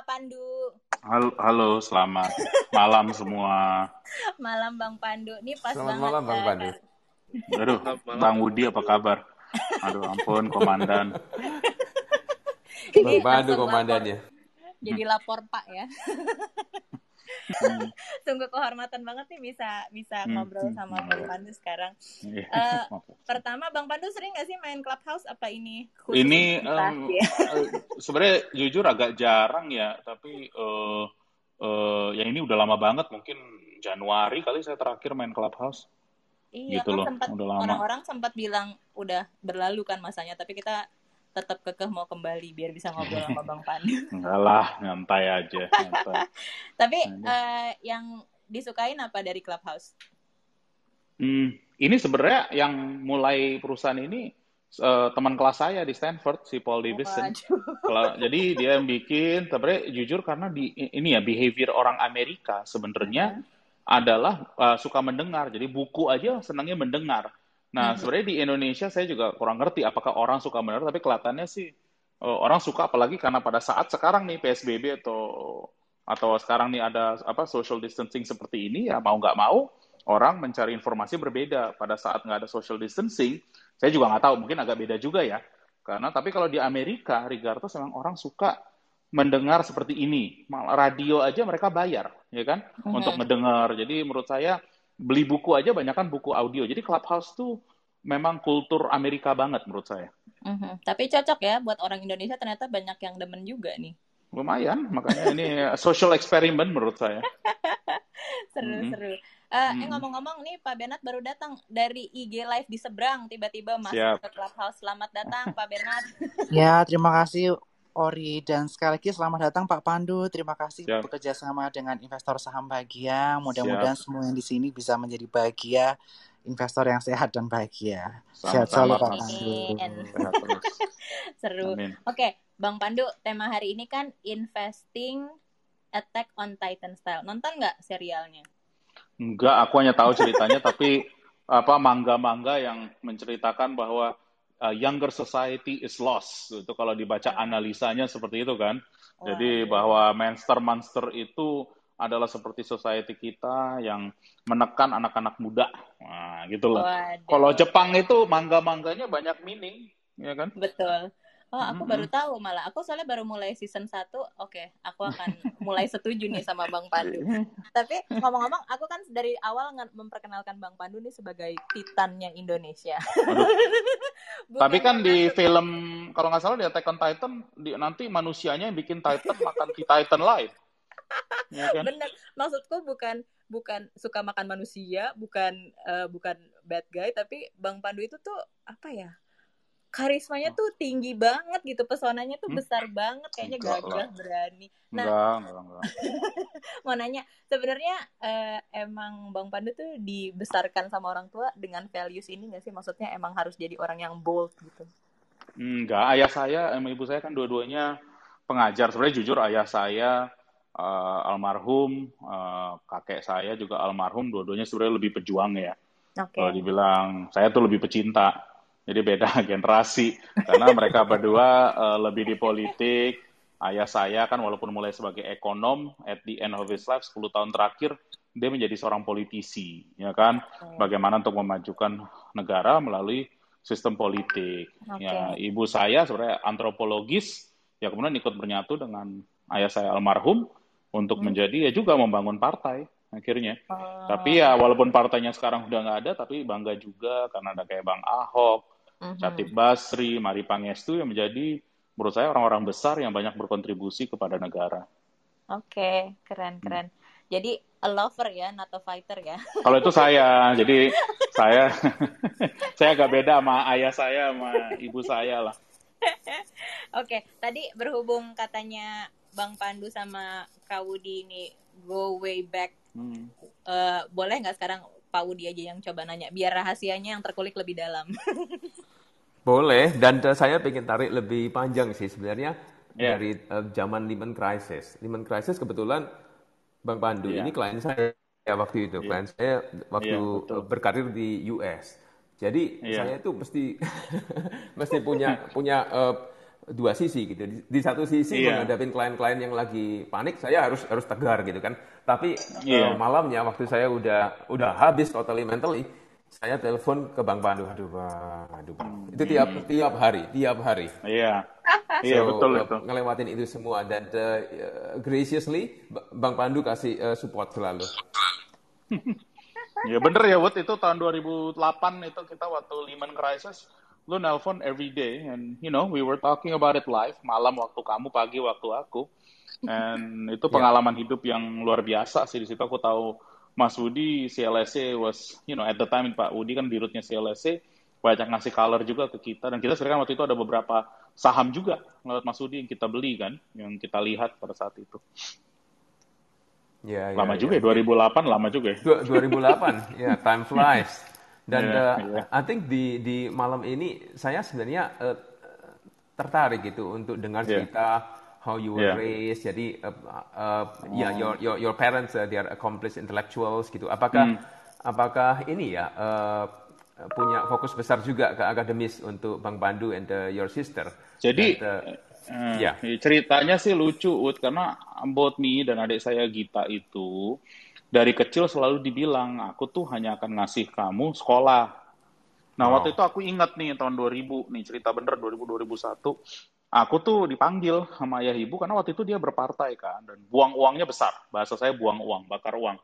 Pak Pandu. Halo, halo selamat malam semua. Malam Bang Pandu. Ini pas Selamat banget. malam, Bang Pandu. Aduh, Bang Budi apa kabar? Aduh, ampun, komandan. Ini Bang Pandu komandannya. Jadi lapor Pak ya. Hmm, Sungguh kehormatan banget nih bisa bisa Hmm, ngobrol hmm, sama hmm. Bang Pandu sekarang. Maaf. Pertama Bang Pandu sering nggak sih main Clubhouse apa ini? khusus Ini em, Iya. eh, sebenarnya jujur agak jarang ya, tapi eh eh, ya ini udah lama banget, mungkin Januari kali saya terakhir main Clubhouse. Iya gitu kan loh, sempat udah lama. orang-orang sempat bilang udah berlalu kan masanya, tapi kita tetap kekeh mau kembali biar bisa ngobrol sama Bang Pandu. Enggak lah, nyantai aja, nyantai. Tapi eh, yang disukain apa dari Clubhouse? Hmm, ini sebenarnya yang mulai perusahaan ini eh, teman kelas saya di Stanford, si Paul Davidson. Kalau jadi dia yang bikin, tapi jujur karena di ini ya behavior orang Amerika sebenarnya adalah uh, suka mendengar. Jadi buku aja senangnya mendengar. Nah, Mhm. sebenarnya di Indonesia saya juga kurang ngerti apakah orang suka mendengar, tapi kelihatannya sih uh, orang suka apalagi karena pada saat sekarang nih PSBB atau atau sekarang nih ada apa social distancing seperti ini ya mau nggak mau orang mencari informasi berbeda pada saat nggak ada social distancing. Saya juga nggak tahu, mungkin agak beda juga ya. Karena tapi kalau di Amerika, regardless memang orang suka mendengar seperti ini. Malah radio aja mereka bayar, ya kan, Mhm. untuk mendengar. Jadi menurut saya beli buku aja banyak kan buku audio. Jadi Clubhouse tuh memang kultur Amerika banget menurut saya. Mhm. Tapi cocok ya buat orang Indonesia ternyata banyak yang demen juga nih. Lumayan, makanya ini social experiment menurut saya. Seru-seru. Eh, eh, Mhm. ngomong-ngomong nih Pak Bernard baru datang dari IG Live di seberang tiba-tiba masuk Siap. ke Clubhouse. Selamat datang Pak Bernard. Ya, terima kasih Ori dan sekali lagi selamat datang Pak Pandu. Terima kasih Siap. bekerja sama dengan investor saham bahagia. Mudah-mudahan semua yang di sini bisa menjadi bahagia, investor yang sehat dan bahagia. Sehat selalu Pak. Pandu. Amin. Sehat terus. Seru. Amin. Oke, Bang Pandu, tema hari ini kan investing Attack on Titan style. Nonton nggak serialnya? Enggak, aku hanya tahu ceritanya, tapi apa mangga-mangga yang menceritakan bahwa uh, younger society is lost. Itu kalau dibaca analisanya seperti itu kan. Jadi Waduh. bahwa monster-monster itu adalah seperti society kita yang menekan anak-anak muda. Nah, gitu loh. Kalau Jepang itu mangga-mangganya banyak meaning, ya kan? Betul. Oh, aku Mm-mm. baru tahu malah. Aku soalnya baru mulai season 1. Oke, aku akan mulai setuju nih sama Bang Pandu. Tapi ngomong-ngomong, aku kan dari awal memperkenalkan Bang Pandu nih sebagai titannya Indonesia. Tapi kan di film kalau nggak salah di Attack on Titan di, nanti manusianya yang bikin Titan makan Titan lain. Ya kan? Bener, maksudku bukan bukan suka makan manusia, bukan eh, bukan bad guy, tapi Bang Pandu itu tuh apa ya? Karismanya tuh tinggi banget gitu, pesonanya tuh Hmm? besar banget, kayaknya Enggak gagah berani. Nah, Enggak, enggak, enggak. mau nanya, sebenarnya eh, emang Bang Pandu tuh dibesarkan sama orang tua dengan values ini nggak sih? Maksudnya emang harus jadi orang yang bold gitu. Enggak, ayah saya sama ibu saya kan dua-duanya pengajar. Sebenarnya jujur ayah saya eh, almarhum, eh, kakek saya juga almarhum, dua-duanya sebenarnya lebih pejuang ya. Oke. Kalau dibilang saya tuh lebih pecinta. Jadi beda generasi karena mereka berdua eh, lebih di politik. Ayah saya kan walaupun mulai sebagai ekonom, at the end of his life 10 tahun terakhir dia menjadi seorang politisi, ya kan? Bagaimana untuk memajukan negara melalui sistem politik. Oke. Ya, ibu saya sebenarnya antropologis, ya kemudian ikut bernyatu dengan ayah saya almarhum untuk Hmm. menjadi ya juga membangun partai akhirnya. Oh. Tapi ya walaupun partainya sekarang udah nggak ada, tapi bangga juga karena ada kayak Bang Ahok, Mhm. Catip Basri, Mari Pangestu yang menjadi menurut saya orang-orang besar yang banyak berkontribusi kepada negara. Oke, keren Hmm. keren. Jadi a lover ya, not a fighter ya. Kalau itu saya, jadi saya saya agak beda sama ayah saya sama ibu saya lah. Oke, tadi berhubung katanya Bang Pandu sama Kak Wudi ini go way back, Hmm. eh, boleh nggak sekarang Pak Wudi aja yang coba nanya, biar rahasianya yang terkulik lebih dalam. Boleh, dan saya pengen tarik lebih panjang sih sebenarnya Ya. dari eh, zaman Lehman Crisis. Lehman Crisis kebetulan Bang Pandu Ya. ini klien saya waktu itu, Iya. klien saya waktu betul. eh, berkarir di US. Jadi Iya. saya itu mesti mesti punya punya eh, dua sisi gitu. Di, di satu sisi Iya. menghadapi klien-klien yang lagi panik, saya harus harus tegar gitu kan. Tapi Iya. eh, malamnya waktu saya udah udah habis totally mentally, saya telepon ke Bang Pandu, aduh Bang, aduh Bang. Itu tiap tiap hari, tiap hari. Iya. Iya, So, betul uh, itu. Ngelewatin itu semua dan uh, graciously Bang Pandu kasih uh, support selalu. Ya bener ya, Wood. Itu tahun 2008 itu kita waktu Lehman Crisis, lu nelpon every day, and you know, we were talking about it live, malam waktu kamu, pagi waktu aku. And itu pengalaman hidup yang luar biasa sih. Di situ aku tahu Mas Wudi, CLSA was, you know, at the time Pak Wudi kan dirutnya CLSA, banyak ngasih color juga ke kita. Dan kita sebenarnya waktu itu ada beberapa saham juga lewat Mas Wudi yang kita beli kan, yang kita lihat pada saat itu. Ya, Lama ya, juga ya. ya, 2008 lama juga ya. Du- 2008, ya time flies. Dan Iya, uh, iya. I think di di malam ini saya sebenarnya uh, tertarik gitu untuk dengar Iya. cerita how you were Iya. raised. Jadi uh, uh, ya your your your parents uh, they are accomplished intellectuals gitu. Apakah Hmm. apakah ini ya uh, punya fokus besar juga ke akademis untuk Bang Pandu and uh, your sister? Jadi Dan, uh, eh, ya. ceritanya sih lucu, karena both me dan adik saya Gita itu dari kecil selalu dibilang aku tuh hanya akan ngasih kamu sekolah. Nah Wow. waktu itu aku ingat nih tahun 2000 nih cerita bener 2000 2001 aku tuh dipanggil sama ayah ibu karena waktu itu dia berpartai kan dan buang uangnya besar. Bahasa saya buang uang bakar uang.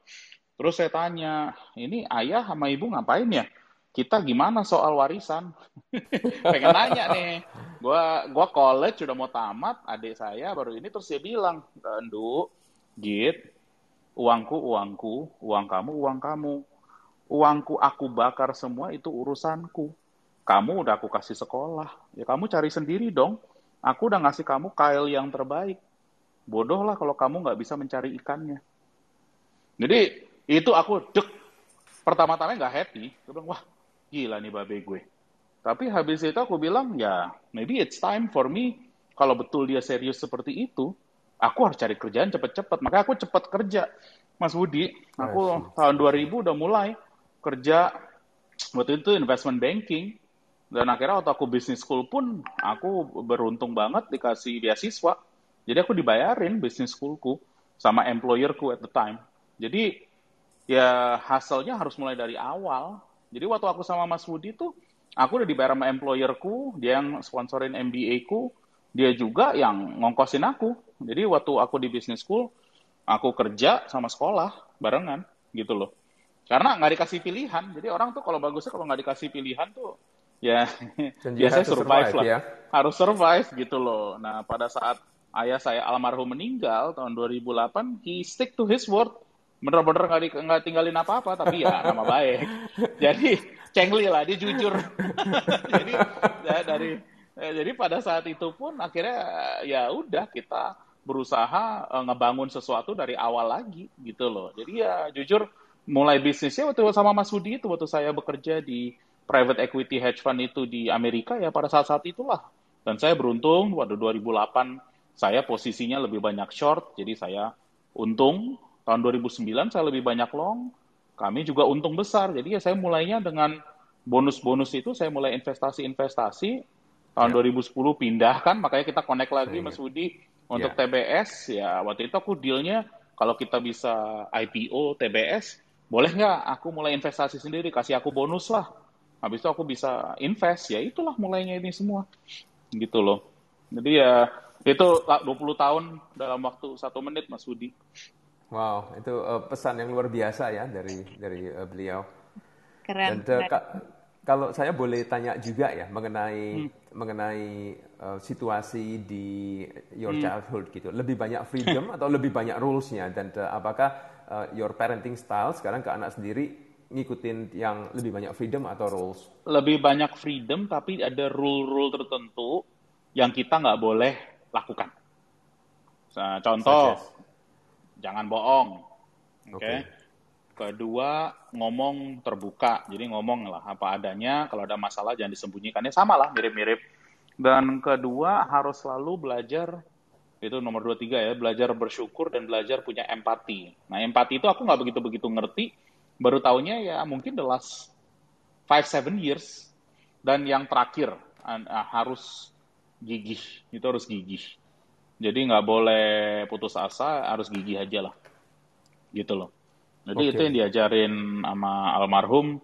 Terus saya tanya ini ayah sama ibu ngapain ya? Kita gimana soal warisan? Pengen nanya nih. Gua gua college sudah mau tamat adik saya baru ini. Terus dia bilang Ndu git uangku uangku uang kamu uang kamu. Uangku aku bakar semua itu urusanku. Kamu udah aku kasih sekolah. Ya kamu cari sendiri dong aku udah ngasih kamu kail yang terbaik. Bodoh lah kalau kamu nggak bisa mencari ikannya. Jadi itu aku dek. Pertama-tama nggak happy. Gue bilang wah gila nih babe gue. Tapi habis itu aku bilang ya maybe it's time for me. Kalau betul dia serius seperti itu aku harus cari kerjaan cepet-cepet. Makanya aku cepet kerja. Mas Budi aku tahun 2000 udah mulai kerja. Waktu itu investment banking dan akhirnya waktu aku business school pun aku beruntung banget dikasih beasiswa jadi aku dibayarin business schoolku sama employerku at the time jadi ya hasilnya harus mulai dari awal. Jadi waktu aku sama Mas Budi tuh, aku udah dibayar sama employerku, dia yang sponsorin MBA-ku, dia juga yang ngongkosin aku. Jadi waktu aku di business school, aku kerja sama sekolah barengan gitu loh. Karena nggak dikasih pilihan, jadi orang tuh kalau bagusnya kalau nggak dikasih pilihan tuh ya. Dan biasanya survive, survive, lah, ya. harus survive gitu loh. Nah pada saat ayah saya almarhum meninggal tahun 2008, he stick to his word. Bener-bener nggak nggak tinggalin apa-apa tapi ya nama baik. Jadi cengli lah dia jujur. Jadi ya, dari eh, jadi pada saat itu pun akhirnya ya udah kita berusaha eh, ngebangun sesuatu dari awal lagi gitu loh. Jadi ya jujur mulai bisnisnya waktu sama Mas Budi itu waktu saya bekerja di private equity hedge fund itu di Amerika ya pada saat-saat itulah. Dan saya beruntung pada 2008 saya posisinya lebih banyak short jadi saya untung. Tahun 2009 saya lebih banyak long kami juga untung besar. Jadi ya saya mulainya dengan bonus-bonus itu saya mulai investasi-investasi. Tahun 2010 pindah kan makanya kita connect lagi Mas. Budi untuk Ya. TBS ya waktu itu aku dealnya kalau kita bisa IPO TBS boleh nggak aku mulai investasi sendiri? Kasih aku bonus lah habis itu aku bisa invest. Ya itulah mulainya ini semua. Gitu loh. Jadi ya itu lah, 20 tahun dalam waktu satu menit Mas Budi. Wow, itu uh, pesan yang luar biasa ya dari dari uh, beliau. Keren. Dan uh, keren. ka- kalau saya boleh tanya juga ya mengenai mengenai uh, situasi di your childhood gitu, lebih banyak freedom atau lebih banyak rules-nya? Dan uh, apakah uh, your parenting style sekarang ke anak sendiri ngikutin yang lebih banyak freedom atau rules? lebih banyak freedom tapi ada rule-rule tertentu yang kita nggak boleh lakukan. Nah, contoh, as? jangan bohong. Oke. Oke. Kedua, ngomong terbuka. Jadi ngomong lah apa adanya. Kalau ada masalah jangan disembunyikan. Ya sama lah, mirip-mirip. Dan kedua, harus selalu belajar itu nomor dua tiga ya belajar bersyukur dan belajar punya empati. Nah empati itu aku nggak begitu begitu ngerti. Baru taunya ya mungkin the last five seven years. Dan yang terakhir ah, harus gigih. Itu harus gigih. Jadi nggak boleh putus asa harus gigih aja lah. Gitu loh. Jadi Oke. itu yang diajarin sama almarhum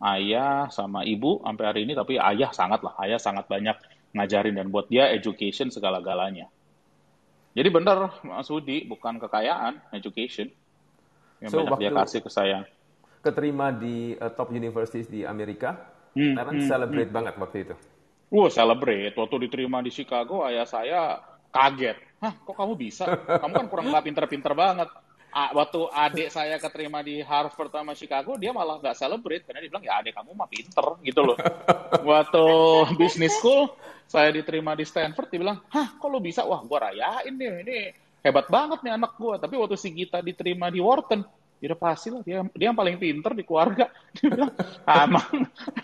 ayah sama ibu sampai hari ini. Tapi ayah sangat lah. Ayah sangat banyak ngajarin dan buat dia education segala-galanya. Jadi bener Mas Udi bukan kekayaan education. Yang So, banyak dia waktu- kasih ke saya Keterima di uh, top universities di Amerika, Hmm, Terence hmm, celebrate banget waktu itu. Wah, celebrate. Waktu diterima di Chicago, ayah saya kaget. Hah, kok kamu bisa? Kamu kan kurang nggak pinter-pinter banget. A- waktu adik saya keterima di Harvard sama Chicago, dia malah nggak celebrate. Karena dia bilang, ya adik kamu mah pinter, gitu loh. Waktu business school, saya diterima di Stanford, dia bilang, hah, kok lo bisa? Wah, gua rayain nih, ini hebat banget nih anak gua. Tapi waktu si Gita diterima di Wharton, ya udah pasti lah, dia, dia yang paling pinter di keluarga. Dia bilang, "Ah, emang,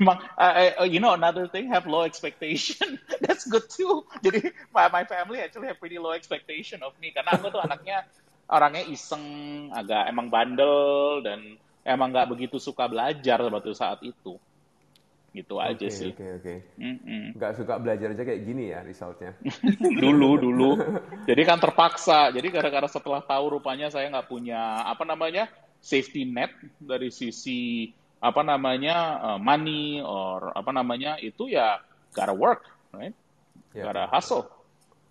emang, uh, you know, another thing, have low expectation. That's good too. Jadi, my, my family actually have pretty low expectation of me. Karena aku tuh anaknya, orangnya iseng, agak emang bandel, dan emang nggak begitu suka belajar waktu saat itu. Gitu aja Oke, sih. Oke, oke. Mm-mm. Nggak suka belajar aja kayak gini ya resultnya. dulu dulu jadi kan terpaksa jadi gara-gara setelah tahu rupanya saya nggak punya apa namanya safety net dari sisi apa namanya uh, money or apa namanya itu ya gotta work right Ya. gotta hustle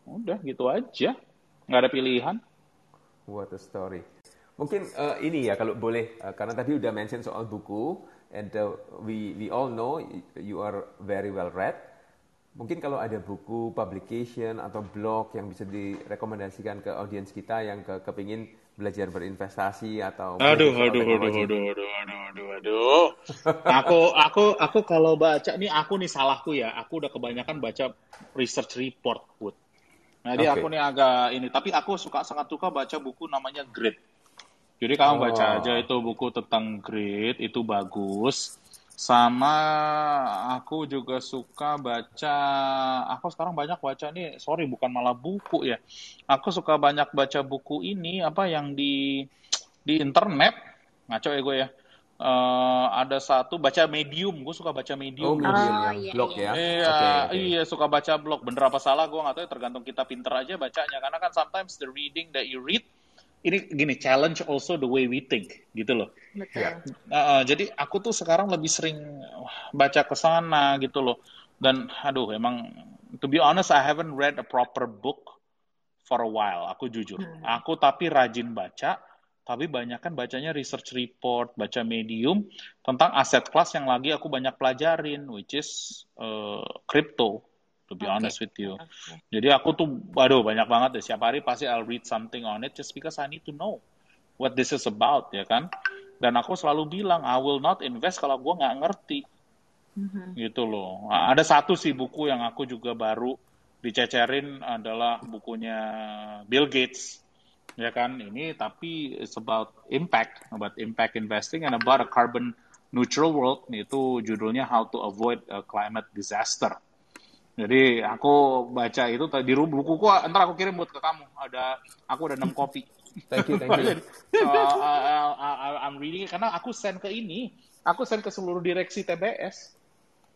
udah gitu aja nggak ada pilihan What a story. Mungkin eh, ini ya kalau boleh eh, karena tadi udah mention soal buku and uh, we we all know you are very well read. Mungkin kalau ada buku, publication atau blog yang bisa direkomendasikan ke audiens kita yang ke kepingin belajar berinvestasi atau Aduh, aduh, aduh, teknologi. aduh, aduh, aduh, aduh, aduh. Aku, aku, aku kalau baca, nih aku nih salahku ya. Aku udah kebanyakan baca research report, Bud. Nah, Jadi Oke. aku nih agak ini. Tapi aku suka sangat suka baca buku namanya Grit. Jadi kamu baca Oh. aja itu buku tentang grit, itu bagus. Sama aku juga suka baca, aku sekarang banyak baca nih, sorry bukan malah buku ya. Aku suka banyak baca buku ini, apa yang di di internet, ngaco ya gue ya. Eh, ada satu baca medium, gue suka baca Oh, medium. medium Oh, yang iya, blog iya. ya. Iya, Oke, oke. iya suka baca blog. Bener apa salah gue nggak tahu. ya, Tergantung kita pinter aja bacanya. Karena kan sometimes the reading that you read ini gini challenge also the way we think gitu loh. Betul. Ya. Uh, jadi aku tuh sekarang lebih sering baca ke sana gitu loh. Dan aduh emang to be honest I haven't read a proper book for a while. Aku jujur. Hmm. Aku tapi rajin baca. Tapi banyak kan bacanya research report, baca medium tentang aset kelas yang lagi aku banyak pelajarin, which is uh, crypto, to be Oke. honest with you. Oke. Jadi aku tuh, waduh banyak banget deh. Setiap hari pasti I'll read something on it just because I need to know what this is about, ya kan? Dan aku selalu bilang, I will not invest kalau gue nggak ngerti, Mhm. gitu loh. Ada satu sih buku yang aku juga baru dicecerin adalah bukunya Bill Gates, ya kan? Ini tapi it's about impact, about impact investing and about a carbon neutral world. Itu judulnya How to Avoid a Climate Disaster. Jadi aku baca itu di ru- bukuku ntar aku kirim buat ke kamu. Ada aku ada 6 kopi. Thank you, thank you. So, uh, I- I- I'm reading it karena aku send ke ini, aku send ke seluruh direksi TBS.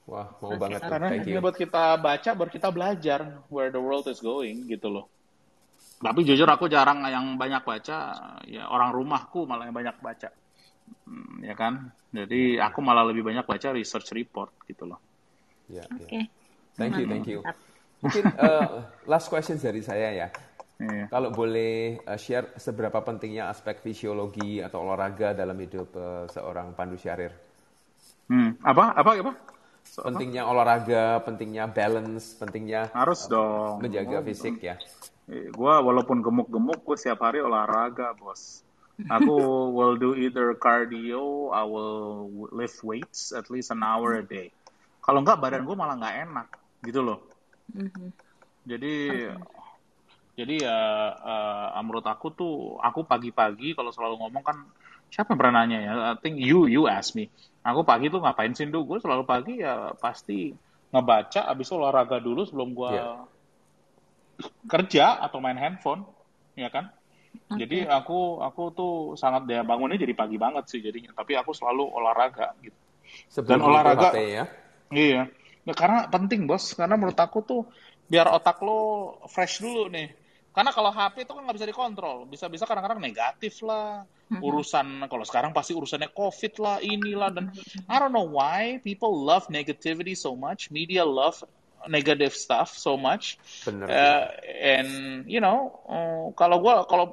Wah, mau banget. Karena Thank ini you. buat kita baca, baru kita belajar where the world is going gitu loh. Tapi jujur aku jarang yang banyak baca, ya orang rumahku malah yang banyak baca. Hmm, ya kan? Jadi aku malah lebih banyak baca research report gitu loh. Ya, ya. Oke. Thank you, thank you. Mungkin eh, last question dari saya ya. Iya. Kalau boleh eh, share seberapa pentingnya aspek fisiologi atau olahraga dalam hidup eh, seorang Pandu Syahrir? Hmm, apa? Apa? Apa? So, apa? Pentingnya olahraga, pentingnya balance, pentingnya Harus dong. menjaga Oh, fisik ya. Eh, Gua walaupun gemuk-gemuk, gue setiap hari olahraga, bos. Aku will do either cardio, I will lift weights at least an hour a day. Kalau enggak, badan gue malah nggak enak, gitu loh. Mhm. Jadi, jadi ya eh, menurut aku tuh, aku pagi-pagi kalau selalu ngomong kan, siapa yang pernah nanya ya? I think you, you ask me. Aku pagi tuh ngapain sih, Duh? Gue selalu pagi ya pasti ngebaca, abis itu olahraga dulu sebelum gue Iya. kerja atau main handphone, ya kan? Jadi aku aku tuh sangat ya bangunnya jadi pagi banget sih jadinya. Tapi aku selalu olahraga gitu. Sebelum Dan olahraga- HP ya. Iya. Ya, karena penting bos, karena menurut aku tuh biar otak lo fresh dulu nih. Karena kalau HP itu kan nggak bisa dikontrol, bisa-bisa kadang-kadang negatif lah, urusan kalau sekarang pasti urusannya COVID lah, inilah dan I don't know why people love negativity so much, media love negative stuff so much. Bener. Uh, and you know, uh, kalau gue kalau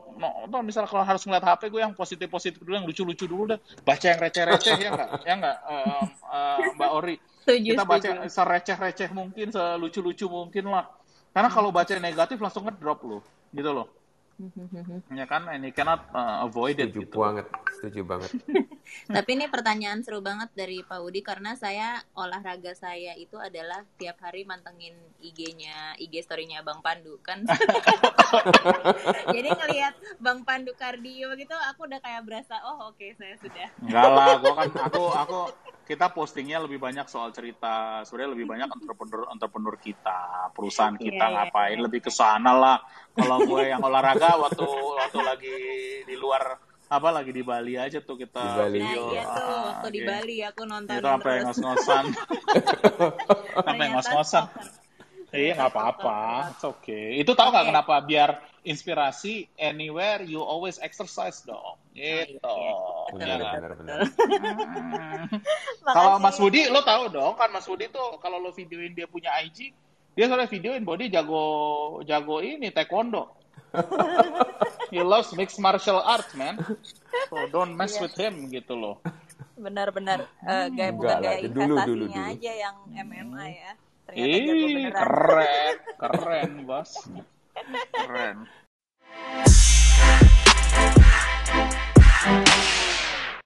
no, misalnya kalau harus ngeliat HP gue yang positif positif dulu, yang lucu lucu dulu deh, baca yang receh receh ya nggak, ya nggak, uh, uh, Mbak Ori. Setuju, Kita baca setuju. sereceh receh mungkin, selucu lucu mungkin lah. Karena kalau baca yang negatif langsung ngedrop lo, gitu loh. Ya kan, and you cannot uh, avoid it Setuju gitu. banget, setuju banget. Tapi ini pertanyaan seru banget dari Pak Udi karena saya olahraga saya itu adalah tiap hari mantengin IG-nya, IG story-nya Bang Pandu kan. Jadi ngelihat Bang Pandu kardio gitu aku udah kayak berasa oh oke saya sudah. Enggak lah, gua kan aku aku kita postingnya lebih banyak soal cerita, sebenarnya lebih banyak entrepreneur entrepreneur kita, perusahaan kita Iya, iya, ngapain iya. lebih ke sana lah. Kalau gue yang olahraga waktu waktu lagi di luar apa lagi di Bali aja tuh kita Di Bali. Nah video. iya tuh Ah, waktu di oke. Bali aku nonton Itu sampai ngos-ngosan. sampai ngos-ngosan. Iya nggak apa-apa, it's okay. Itu tahu nggak Oke. kenapa? Biar inspirasi anywhere you always exercise dong. iya, Gitu. iya. Betul, Ya kan? Benar, benar, betul, benar. Hmm. Makasih. Kalau Mas Budi, lo tahu dong kan Mas Budi tuh kalau lo videoin dia punya IG, dia soalnya videoin body jago jago ini taekwondo. He loves mixed martial arts, man. So don't mess Iya. with him gitu loh. benar-benar eh, gaya bukan gaya dulu, investasinya dulu, dulu. aja yang MMA ya. Ternyata jago Ih, beneran. keren, keren, bos. Keren.